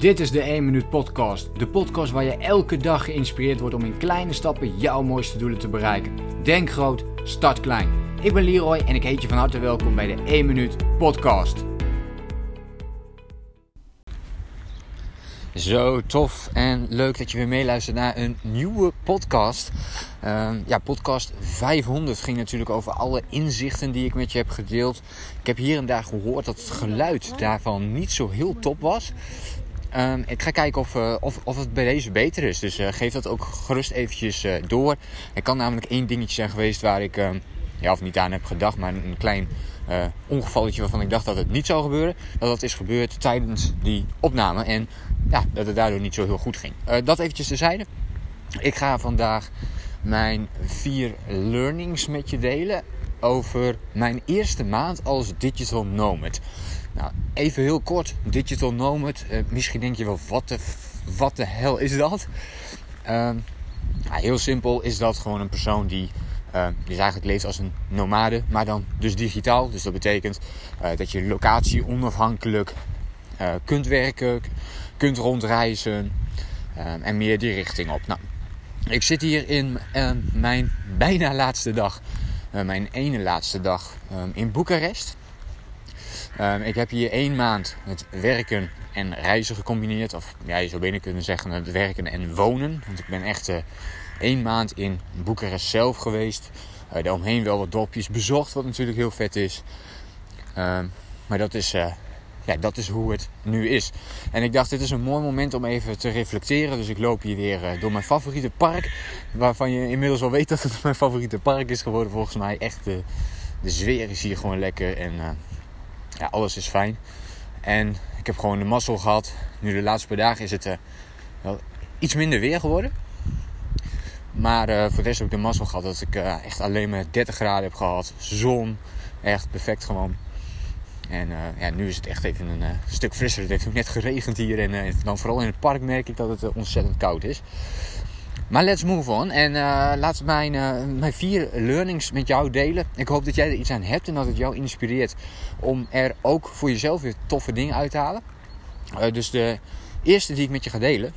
Dit is de 1 Minuut Podcast. De podcast waar je elke dag geïnspireerd wordt om in kleine stappen jouw mooiste doelen te bereiken. Denk groot, start klein. Ik ben Leroy en ik heet je van harte welkom bij de 1 Minuut Podcast. Zo tof en leuk dat je weer meeluistert naar een nieuwe podcast. Uh, ja, podcast 500 ging natuurlijk over alle inzichten die ik met je heb gedeeld. Ik heb hier en daar gehoord dat het geluid daarvan niet zo heel top was. Uh, ik ga kijken of, uh, of, of het bij deze beter is. Dus uh, geef dat ook gerust eventjes uh, door. Er kan namelijk één dingetje zijn geweest waar ik, ehm, ja, of niet aan heb gedacht, maar een klein ongevalletje waarvan ik dacht dat het niet zou gebeuren. Dat dat is gebeurd tijdens die opname. En ja, dat het daardoor niet zo heel goed ging. Dat eventjes terzijde. Ik ga vandaag mijn vier learnings met je delen over mijn eerste maand als digital nomad. Nou, even heel kort, digital nomad. Uh, misschien denk je wel, wat de, wat de hel is dat? Uh, heel simpel is dat gewoon een persoon die uh, eigenlijk leeft als een nomade, maar dan dus digitaal. Dus dat betekent uh, dat je locatie onafhankelijk uh, kunt werken, kunt rondreizen en meer die richting op. Nou, ik zit hier in mijn bijna laatste dag, mijn ene laatste dag in Boekarest. Ik heb hier één maand het werken en reizen gecombineerd. Of ja, je zou binnen kunnen zeggen het werken en wonen. Want ik ben echt één maand in Boekarest zelf geweest. Uh, daaromheen wel wat dorpjes bezocht, wat natuurlijk heel vet is. Uh, maar dat is, uh, ja, dat is hoe het nu is. En ik dacht, dit is een mooi moment om even te reflecteren. Dus ik loop hier weer door mijn favoriete park. Waarvan je inmiddels al weet dat het mijn favoriete park is geworden. Volgens mij echt de, de is hier gewoon lekker. En ja, alles is fijn. En ik heb gewoon de mazzel gehad. Nu de laatste paar dagen is het wel iets minder weer geworden. Maar uh, voor de rest heb ik de mazzel gehad dat ik uh, echt alleen maar 30 graden heb gehad. Zon, echt perfect gewoon. En ja, nu is het echt even een stuk frisser. Het heeft ook net geregend hier. En dan vooral in het park merk ik dat het ontzettend koud is. Maar let's move on. En laat mijn, mijn vier learnings met jou delen. Ik hoop dat jij er iets aan hebt en dat het jou inspireert om er ook voor jezelf weer toffe dingen uit te halen. dus de eerste die ik met je ga delen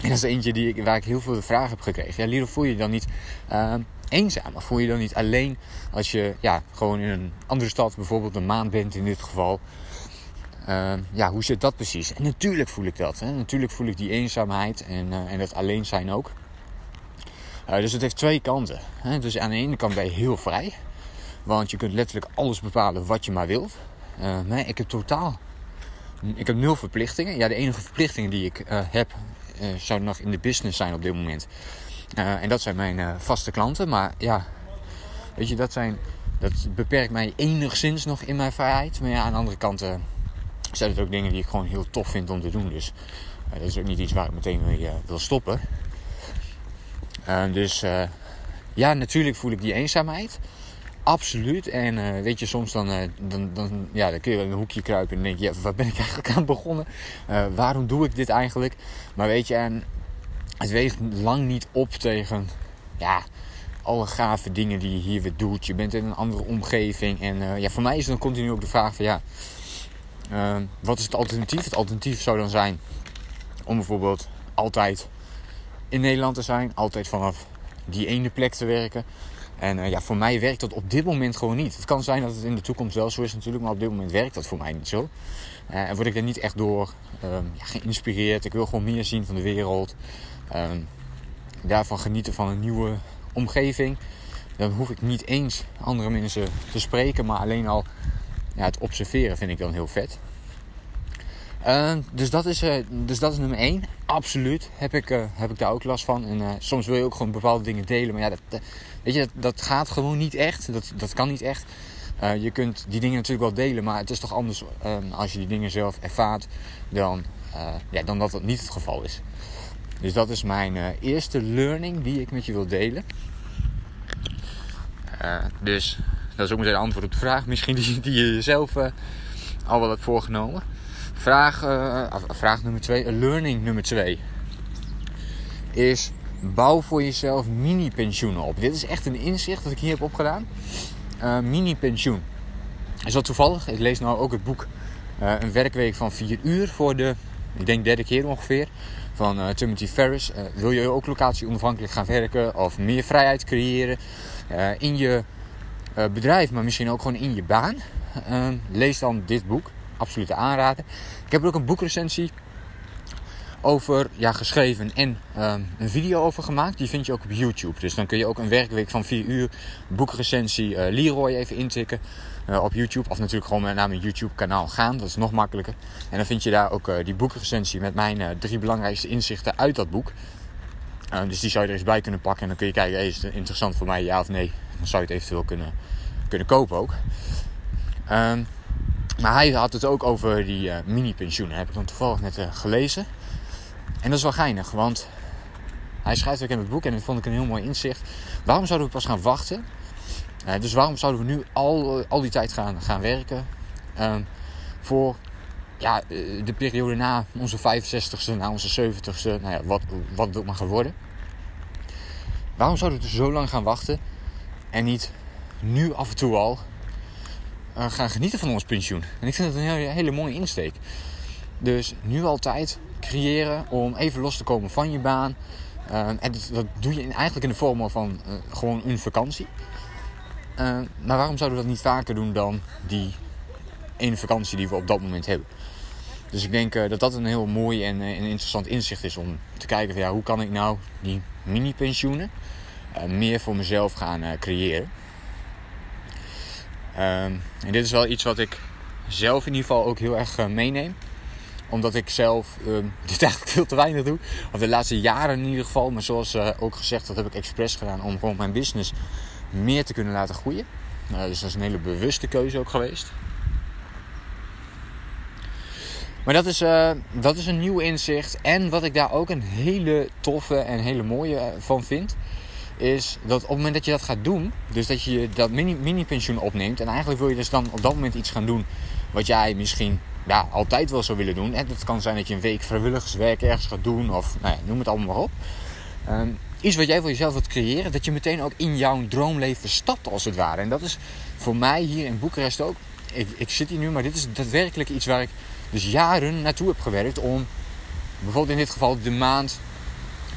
en dat is eentje die ik, waar ik heel veel vragen heb gekregen. Ja, Liro, voel je je dan niet eenzaam? Of voel je je dan niet alleen als je ja, gewoon in een andere stad, bijvoorbeeld een maand bent in dit geval? Ja, hoe zit dat precies? En natuurlijk voel ik dat. Hè? Natuurlijk voel ik die eenzaamheid en, uh, en dat alleen zijn ook. Dus het heeft twee kanten. Hè? Dus aan de ene kant ben je heel vrij. Want je kunt letterlijk alles bepalen wat je maar wilt. nee, ik heb totaal... Ik heb nul verplichtingen. Ja, de enige verplichtingen die ik heb uh, zou nog in de business zijn op dit moment. En dat zijn mijn vaste klanten. Maar ja, weet je, dat, zijn, dat beperkt mij enigszins nog in mijn vrijheid. Maar ja, aan de andere kant zijn het ook dingen die ik gewoon heel tof vind om te doen. Dus dat is ook niet iets waar ik meteen mee wil stoppen. Dus ja, natuurlijk voel ik die eenzaamheid. Absoluut. En uh, weet je, soms dan, dan, dan, ja, dan kun je in een hoekje kruipen en denk je, ja, waar ben ik eigenlijk aan begonnen? Waarom doe ik dit eigenlijk? Maar weet je, en het weegt lang niet op tegen ja, alle gave dingen die je hier weer doet. Je bent in een andere omgeving. En ja, voor mij is dan continu ook de vraag van ja, wat is het alternatief? Het alternatief zou dan zijn om bijvoorbeeld altijd in Nederland te zijn. Altijd vanaf die ene plek te werken. En uh, ja, voor mij werkt dat op dit moment gewoon niet. Het kan zijn dat het in de toekomst wel zo is natuurlijk, maar op dit moment werkt dat voor mij niet zo. Uh, en word ik er niet echt door um, ja, geïnspireerd. Ik wil gewoon meer zien van de wereld. Um, daarvan genieten van een nieuwe omgeving. Dan hoef ik niet eens andere mensen te spreken, maar alleen al ja, het observeren vind ik dan heel vet. Uh, dus, dat is, uh, dus dat is nummer 1. Absoluut heb ik, uh, heb ik daar ook last van. En soms wil je ook gewoon bepaalde dingen delen. Maar ja, dat, weet je, dat, dat, gaat gewoon niet echt. Dat, dat kan niet echt. je kunt die dingen natuurlijk wel delen. Maar het is toch anders ehm, als je die dingen zelf ervaart. Dan, ja, dan dat dat niet het geval is. Dus dat is mijn eerste learning die ik met je wil delen. dus dat is ook meteen een antwoord op de vraag. Misschien die, die je jezelf al wel hebt voorgenomen. Vraag, uh, vraag nummer 2, learning nummer 2 is bouw voor jezelf mini-pensioenen op. Dit is echt een inzicht dat ik hier heb opgedaan. Uh, mini-pensioen. Is dat toevallig? Ik lees nou ook het boek uh, Een werkweek van 4 uur voor de ik denk derde keer ongeveer, van Timothy Ferris. wil je ook locatie onafhankelijk gaan werken of meer vrijheid creëren in je bedrijf, maar misschien ook gewoon in je baan? lees dan dit boek. Absoluut aanraden. Ik heb er ook een boekrecensie over ja, geschreven en ehm, een video over gemaakt. Die vind je ook op YouTube. Dus dan kun je ook een werkweek van 4 uur boekrecensie uh, Leroy even intikken uh, op YouTube. Of natuurlijk gewoon naar mijn YouTube kanaal gaan. Dat is nog makkelijker. En dan vind je daar ook uh, die boekrecensie met mijn drie belangrijkste inzichten uit dat boek. dus die zou je er eens bij kunnen pakken. En dan kun je kijken, is het interessant voor mij ja of nee. Dan zou je het eventueel kunnen, kunnen kopen ook. Ehm, maar hij had het ook over die mini-pensioenen. heb ik dan toevallig net gelezen. En dat is wel geinig, want hij schrijft ook in het boek en dat vond ik een heel mooi inzicht. Waarom zouden we pas gaan wachten? Uh, dus waarom zouden we nu al, al die tijd gaan, gaan werken uh, voor ja, eh, de periode na onze 65ste, na onze 70ste, nou ja, wat, wat het maar geworden. Waarom zouden we dus zo lang gaan wachten en niet nu af en toe al gaan genieten van ons pensioen? En ik vind het een hele, hele mooie insteek. Dus nu altijd creëren om even los te komen van je baan. Uh, en dat, doe je eigenlijk in de vorm van uh, gewoon een vakantie. Maar waarom zouden we dat niet vaker doen dan die ene vakantie die we op dat moment hebben? Dus ik denk dat dat een heel mooi en, en interessant inzicht is om te kijken van ja, hoe kan ik nou die mini-pensioenen meer voor mezelf gaan creëren. Ehm, en dit is wel iets wat ik zelf in ieder geval ook heel erg meeneem omdat ik zelf uh, dit eigenlijk veel te weinig doe. Of de laatste jaren in ieder geval. Maar zoals uh, ook gezegd, dat heb ik expres gedaan om gewoon mijn business meer te kunnen laten groeien. Uh, dus dat is een hele bewuste keuze ook geweest. Maar dat is, uh, dat is een nieuw inzicht. En wat ik daar ook een hele toffe en hele mooie van vind. Is dat op het moment dat je dat gaat doen. Dus dat je dat mini-pensioen mini opneemt. En eigenlijk wil je dus dan op dat moment iets gaan doen. Wat jij misschien ja, altijd wel zou willen doen. En het kan zijn dat je een week vrijwilligerswerk ergens gaat doen. Of nou ja, noem het allemaal maar op. Um, iets wat jij voor jezelf wilt creëren. Dat je meteen ook in jouw droomleven stapt als het ware. En dat is voor mij hier in Boekarest ook. Ik, ik zit hier nu, maar dit is daadwerkelijk iets waar ik dus jaren naartoe heb gewerkt. Om bijvoorbeeld in dit geval de maand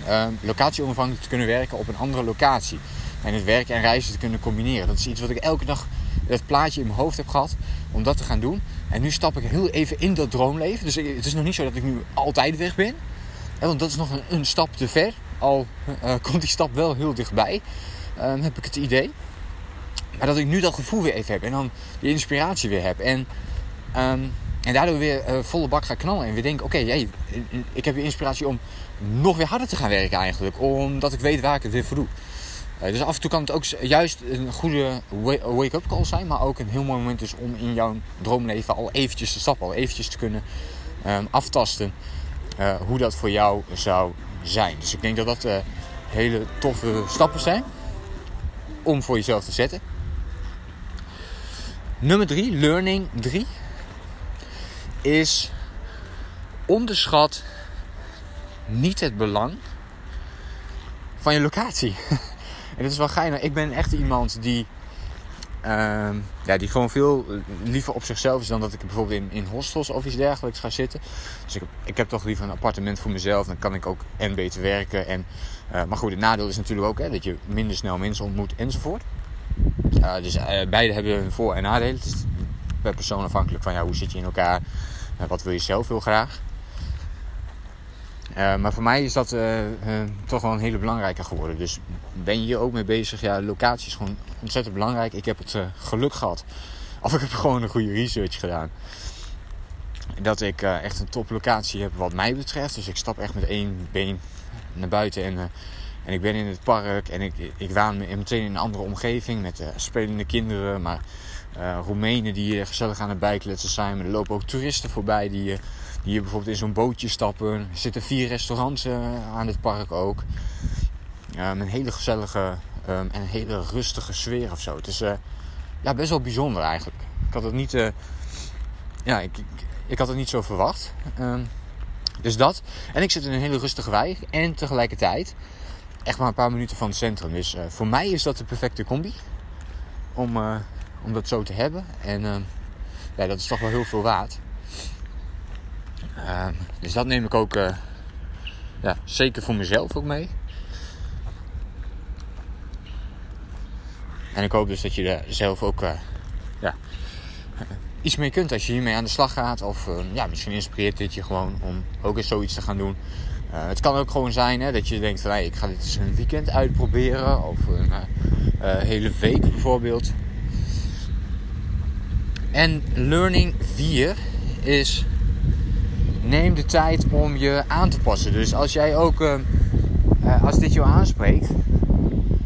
uh, locatie onafhankelijk te kunnen werken op een andere locatie. En het werken en reizen te kunnen combineren. Dat is iets wat ik elke dag het plaatje in mijn hoofd heb gehad om dat te gaan doen. En nu stap ik heel even in dat droomleven. Dus het is nog niet zo dat ik nu altijd weg ben. Want dat is nog een, stap te ver. Al uh, komt die stap wel heel dichtbij, uh, heb ik het idee. Maar dat ik nu dat gevoel weer even heb. En dan die inspiratie weer heb. En, um, en daardoor weer uh, volle bak ga knallen. En weer denken, oké, hey, ik heb weer inspiratie om nog weer harder te gaan werken eigenlijk. Omdat ik weet waar ik het weer voor doe. Eh, dus af en toe kan het ook juist een goede wake-up call zijn, maar ook een heel mooi moment is om in jouw droomleven al eventjes te stappen, al eventjes te kunnen um, aftasten uh, hoe dat voor jou zou zijn. Dus ik denk dat dat hele toffe stappen zijn om voor jezelf te zetten. Nummer drie, learning drie, is onderschat niet het belang van je locatie. En dat is wel geinig. Ik ben echt iemand die, uh, ja, die gewoon veel liever op zichzelf is dan dat ik bijvoorbeeld in, in hostels of iets dergelijks ga zitten. Dus ik heb, ik heb toch liever een appartement voor mezelf. Dan kan ik ook en beter werken. En, uh, maar goed, het nadeel is natuurlijk ook hè, dat je minder snel mensen ontmoet enzovoort. Dus uh, beide hebben hun voor- en nadelen. Per persoon afhankelijk van ja, hoe zit je in elkaar. wat wil je zelf heel graag. Uh, maar voor mij is dat uh, toch wel een hele belangrijke geworden. Dus ben je hier ook mee bezig? Ja, locatie is gewoon ontzettend belangrijk. Ik heb het geluk gehad. Of ik heb gewoon een goede research gedaan. Dat ik echt een toplocatie heb wat mij betreft. Dus ik stap echt met één been naar buiten. En, en ik ben in het park. En ik, ik waan meteen in een andere omgeving. Met spelende kinderen. Maar Roemenen die gezellig aan het bijkletsen zijn. Maar er lopen ook toeristen voorbij die die hier bijvoorbeeld in zo'n bootje stappen. Er zitten vier restaurants uh, aan het park ook. Um, een hele gezellige um, en een hele rustige sfeer of zo. Het is ja, best wel bijzonder eigenlijk. Ik had het niet, ja, ik, ik, ik, had het niet zo verwacht. Um, dus dat. En ik zit in een hele rustige wijk. En tegelijkertijd echt maar een paar minuten van het centrum. Dus voor mij is dat de perfecte combi. Om, om dat zo te hebben. En ja, dat is toch wel heel veel waard. Ehm, dus dat neem ik ook eh, ja, zeker voor mezelf ook mee. En ik hoop dus dat je er zelf ook uh, ja, iets mee kunt als je hiermee aan de slag gaat. Of uh, ja, misschien inspireert dit je gewoon om ook eens zoiets te gaan doen. Het kan ook gewoon zijn hè, dat je denkt van hey, ik ga dit eens een weekend uitproberen. Of een hele week bijvoorbeeld. En learning 4 is neem de tijd om je aan te passen. Dus als jij ook, uh, als dit jou aanspreekt,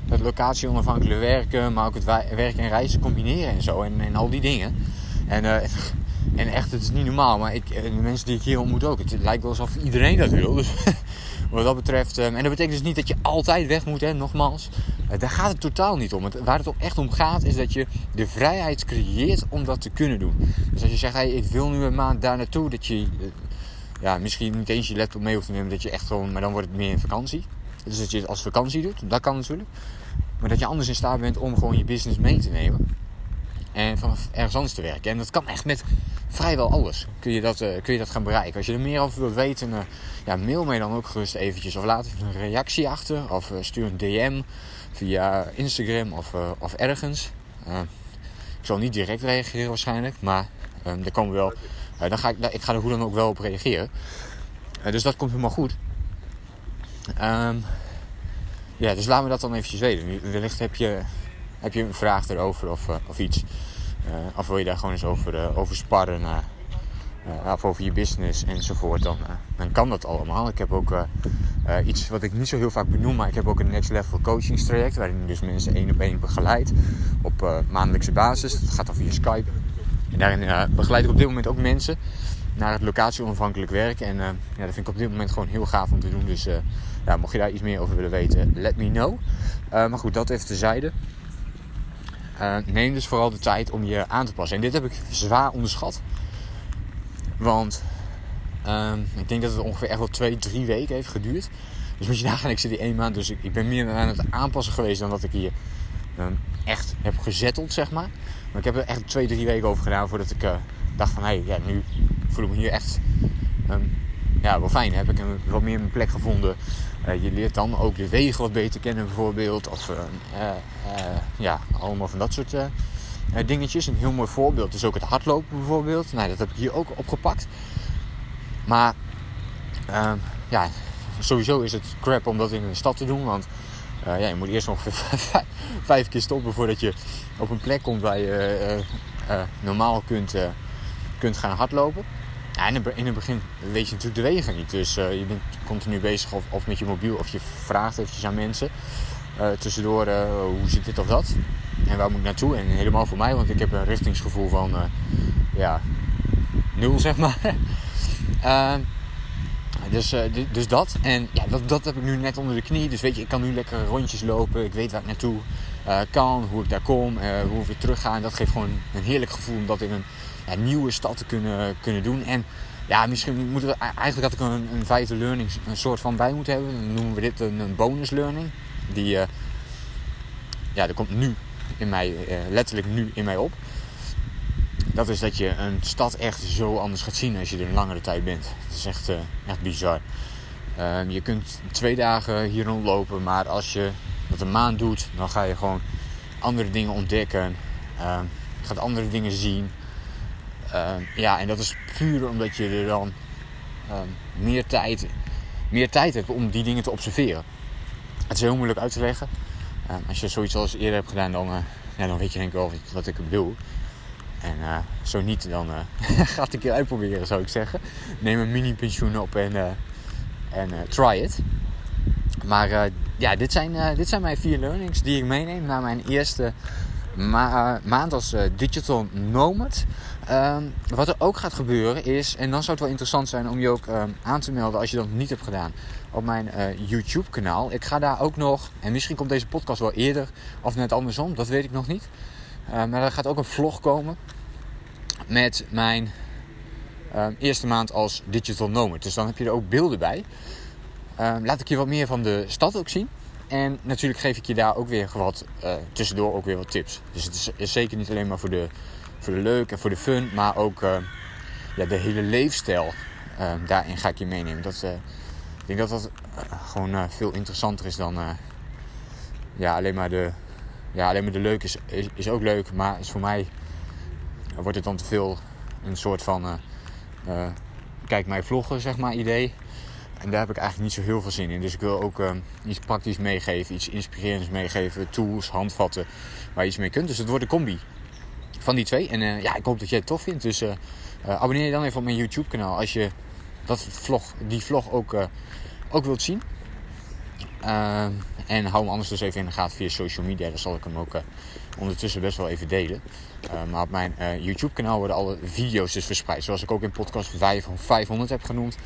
dat locatie onafhankelijk werken, maar ook het werken en reizen combineren en zo en, en al die dingen. En, uh, en echt, het is niet normaal, maar ik, de mensen die ik hier ontmoet ook, het lijkt wel alsof iedereen dat wil. Dus wat dat betreft, en dat betekent dus niet dat je altijd weg moet, hè, nogmaals. Daar gaat het totaal niet om. Waar het echt om gaat, is dat je de vrijheid creëert om dat te kunnen doen. Dus als je zegt, hey, ik wil nu een maand daar naartoe, dat je ja, misschien niet eens je laptop mee hoeft te nemen, dat je echt gewoon, maar dan wordt het meer een vakantie. Dus dat je het als vakantie doet, dat kan natuurlijk. Maar dat je anders in staat bent om gewoon je business mee te nemen. En vanaf ergens anders te werken. En dat kan echt met vrijwel alles. Kun je dat, uh, kun je dat gaan bereiken. Als je er meer over wilt weten, ja, mail mij dan ook gerust eventjes. Of laat even een reactie achter. Of stuur een DM via Instagram of, of ergens. ik zal niet direct reageren waarschijnlijk. Maar er komen wel uh, dan ga ik, ik ga er hoe dan ook wel op reageren. Dus dat komt helemaal goed. Um, ja, dus laten we dat dan eventjes weten. Wellicht heb je, heb je een vraag erover of, of iets. of wil je daar gewoon eens over, over sparren. Of over je business enzovoort. Dan, dan kan dat allemaal. Ik heb ook iets wat ik niet zo heel vaak benoem. Maar ik heb ook een next level coachingstraject. Waarin ik dus mensen één op één begeleid. Op maandelijkse basis. Dat gaat dan via Skype. En daarin uh, begeleid ik op dit moment ook mensen naar het locatie onafhankelijk werken. En uh, ja, dat vind ik op dit moment gewoon heel gaaf om te doen. Dus uh, ja, mocht je daar iets meer over willen weten, let me know. maar goed, dat even tezijde. neem dus vooral de tijd om je aan te passen. En dit heb ik zwaar onderschat. Want ehm, ik denk dat het ongeveer echt wel twee, drie weken heeft geduurd. Dus moet je nagaan, ik zit die één maand. Dus ik, ik ben meer aan het aanpassen geweest dan dat ik hier um, echt heb gezetteld, zeg maar. Maar ik heb er echt twee, drie weken over gedaan voordat ik uh, dacht van... Hé, hey, ja, nu voel ik me hier echt um, ja, wel fijn. Heb ik een, wat meer mijn plek gevonden. Uh, je leert dan ook de wegen wat beter kennen bijvoorbeeld. Of uh, ja, allemaal van dat soort dingetjes. Een heel mooi voorbeeld is ook het hardlopen bijvoorbeeld. Nou, dat heb ik hier ook opgepakt. Maar ehm, ja, sowieso is het crap om dat in een stad te doen. Want uh, ja, je moet eerst nog vijf keer stoppen voordat je op een plek komt waar je uh, normaal kunt, kunt gaan hardlopen. Ja, in, het, in het begin weet je natuurlijk de wegen niet. Dus je bent continu bezig of, of, met je mobiel of je vraagt eventjes aan mensen. tussendoor, hoe zit dit of dat? En waar moet ik naartoe? En helemaal voor mij, want ik heb een richtingsgevoel van ja, nul zeg maar. Dus, uh, dus dat. En dat, dat heb ik nu net onder de knie. Dus weet je, ik kan nu lekker rondjes lopen. Ik weet waar ik naartoe kan, hoe ik daar kom, hoe ik weer terug ga. En dat geeft gewoon een heerlijk gevoel om dat in een ja, nieuwe stad te kunnen, kunnen doen. En ja, misschien moeten we... Eigenlijk had ik een, een vijfde learning een soort van bij moeten hebben. Dan noemen we dit een, een bonus learning. Die... ja, dat komt nu in mij... letterlijk nu in mij op dat is dat je een stad echt zo anders gaat zien als je er een langere tijd bent. Het is echt, uh, echt bizar. Uh, je kunt twee dagen hier rondlopen, maar als je dat een maand doet, dan ga je gewoon andere dingen ontdekken. Uh, je gaat andere dingen zien. Ehm, ja, en dat is puur omdat je er dan ehm, meer, tijd, meer tijd hebt om die dingen te observeren. Het is heel moeilijk uit te leggen. Als je zoiets als eerder hebt gedaan, dan, eh, ja, dan weet je denk ik wel wat ik bedoel. En uh, zo niet, dan uh, ga het een keer uitproberen, zou ik zeggen. Neem een mini-pensioen op en, en try it. Maar ja, dit zijn, dit zijn mijn vier learnings die ik meeneem na mijn eerste ma maand als digital nomad. Ehm, wat er ook gaat gebeuren is, en dan zou het wel interessant zijn om je ook ehm, aan te melden als je dat niet hebt gedaan op mijn YouTube kanaal. Ik ga daar ook nog, en misschien komt deze podcast wel eerder of net andersom, dat weet ik nog niet. Uh, maar er gaat ook een vlog komen met mijn eerste maand als digital nomad. Dus dan heb je er ook beelden bij. Laat ik je wat meer van de stad ook zien. En natuurlijk geef ik je daar ook weer wat uh, tussendoor ook weer wat tips. Dus het is, zeker niet alleen maar voor de, voor de leuk en voor de fun, maar ook ja, de hele leefstijl daarin ga ik je meenemen. Dat, ik denk dat dat gewoon veel interessanter is dan ja, alleen maar de, ja, alleen maar de leuk is, is, is ook leuk, maar is voor mij wordt het dan te veel een soort van kijk mij vloggen zeg maar idee. En daar heb ik eigenlijk niet zo heel veel zin in. Dus ik wil ook iets praktisch meegeven, iets inspirerends meegeven, tools, handvatten waar je iets mee kunt. Dus het wordt een combi van die twee. En uh, ja, ik hoop dat jij het tof vindt. Dus uh, uh, abonneer je dan even op mijn YouTube kanaal als je dat vlog, die vlog ook, ook wilt zien. en hou hem anders dus even in de gaten via social media. Dan zal ik hem ook ondertussen best wel even delen. maar op mijn YouTube kanaal worden alle video's dus verspreid. Zoals ik ook in podcast 500 heb genoemd.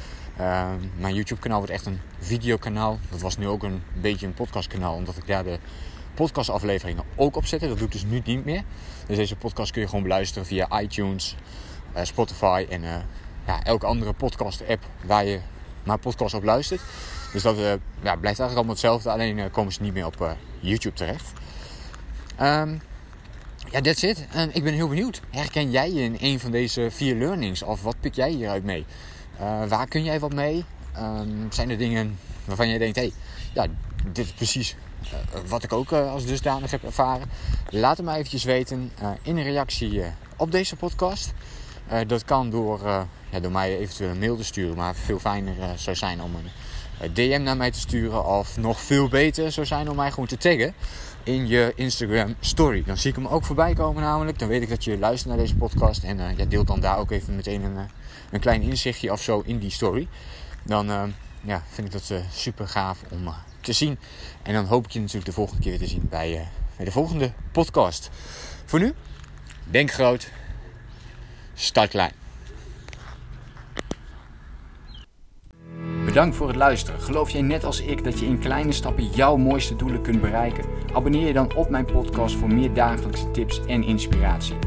Mijn YouTube kanaal wordt echt een videokanaal. Dat was nu ook een beetje een podcastkanaal. Omdat ik daar de podcastafleveringen ook opzetten. Dat doe ik dus nu niet meer. Dus deze podcast kun je gewoon beluisteren via iTunes, uh, Spotify en uh, ja, elke andere podcast-app waar je maar podcast op luistert. Dus dat ja, blijft eigenlijk allemaal hetzelfde, alleen komen ze niet meer op YouTube terecht. Um, ja, that's it. Ik ben heel benieuwd. Herken jij je in een van deze vier learnings? Of wat pik jij hieruit mee? Waar kun jij wat mee? Um, zijn er dingen waarvan jij denkt, hé, hey, ja, dit is precies eh, wat ik ook eh, als dusdanig heb ervaren. Laat het mij eventjes weten eh, in een reactie op deze podcast. dat kan door, door mij eventueel een mail te sturen. Maar veel fijner zou zijn om een DM naar mij te sturen. Of nog veel beter zou zijn om mij gewoon te taggen in je Instagram story. Dan zie ik hem ook voorbij komen namelijk. Dan weet ik dat je luistert naar deze podcast. En ja, deelt dan daar ook even meteen een, een klein inzichtje of zo in die story. Dan ja, vind ik dat super gaaf om te zien. En dan hoop ik je natuurlijk de volgende keer te zien bij, bij de volgende podcast. Voor nu, denk groot, start. Bedankt voor het luisteren. Geloof jij net als ik dat je in kleine stappen jouw mooiste doelen kunt bereiken? Abonneer je dan op mijn podcast voor meer dagelijkse tips en inspiratie.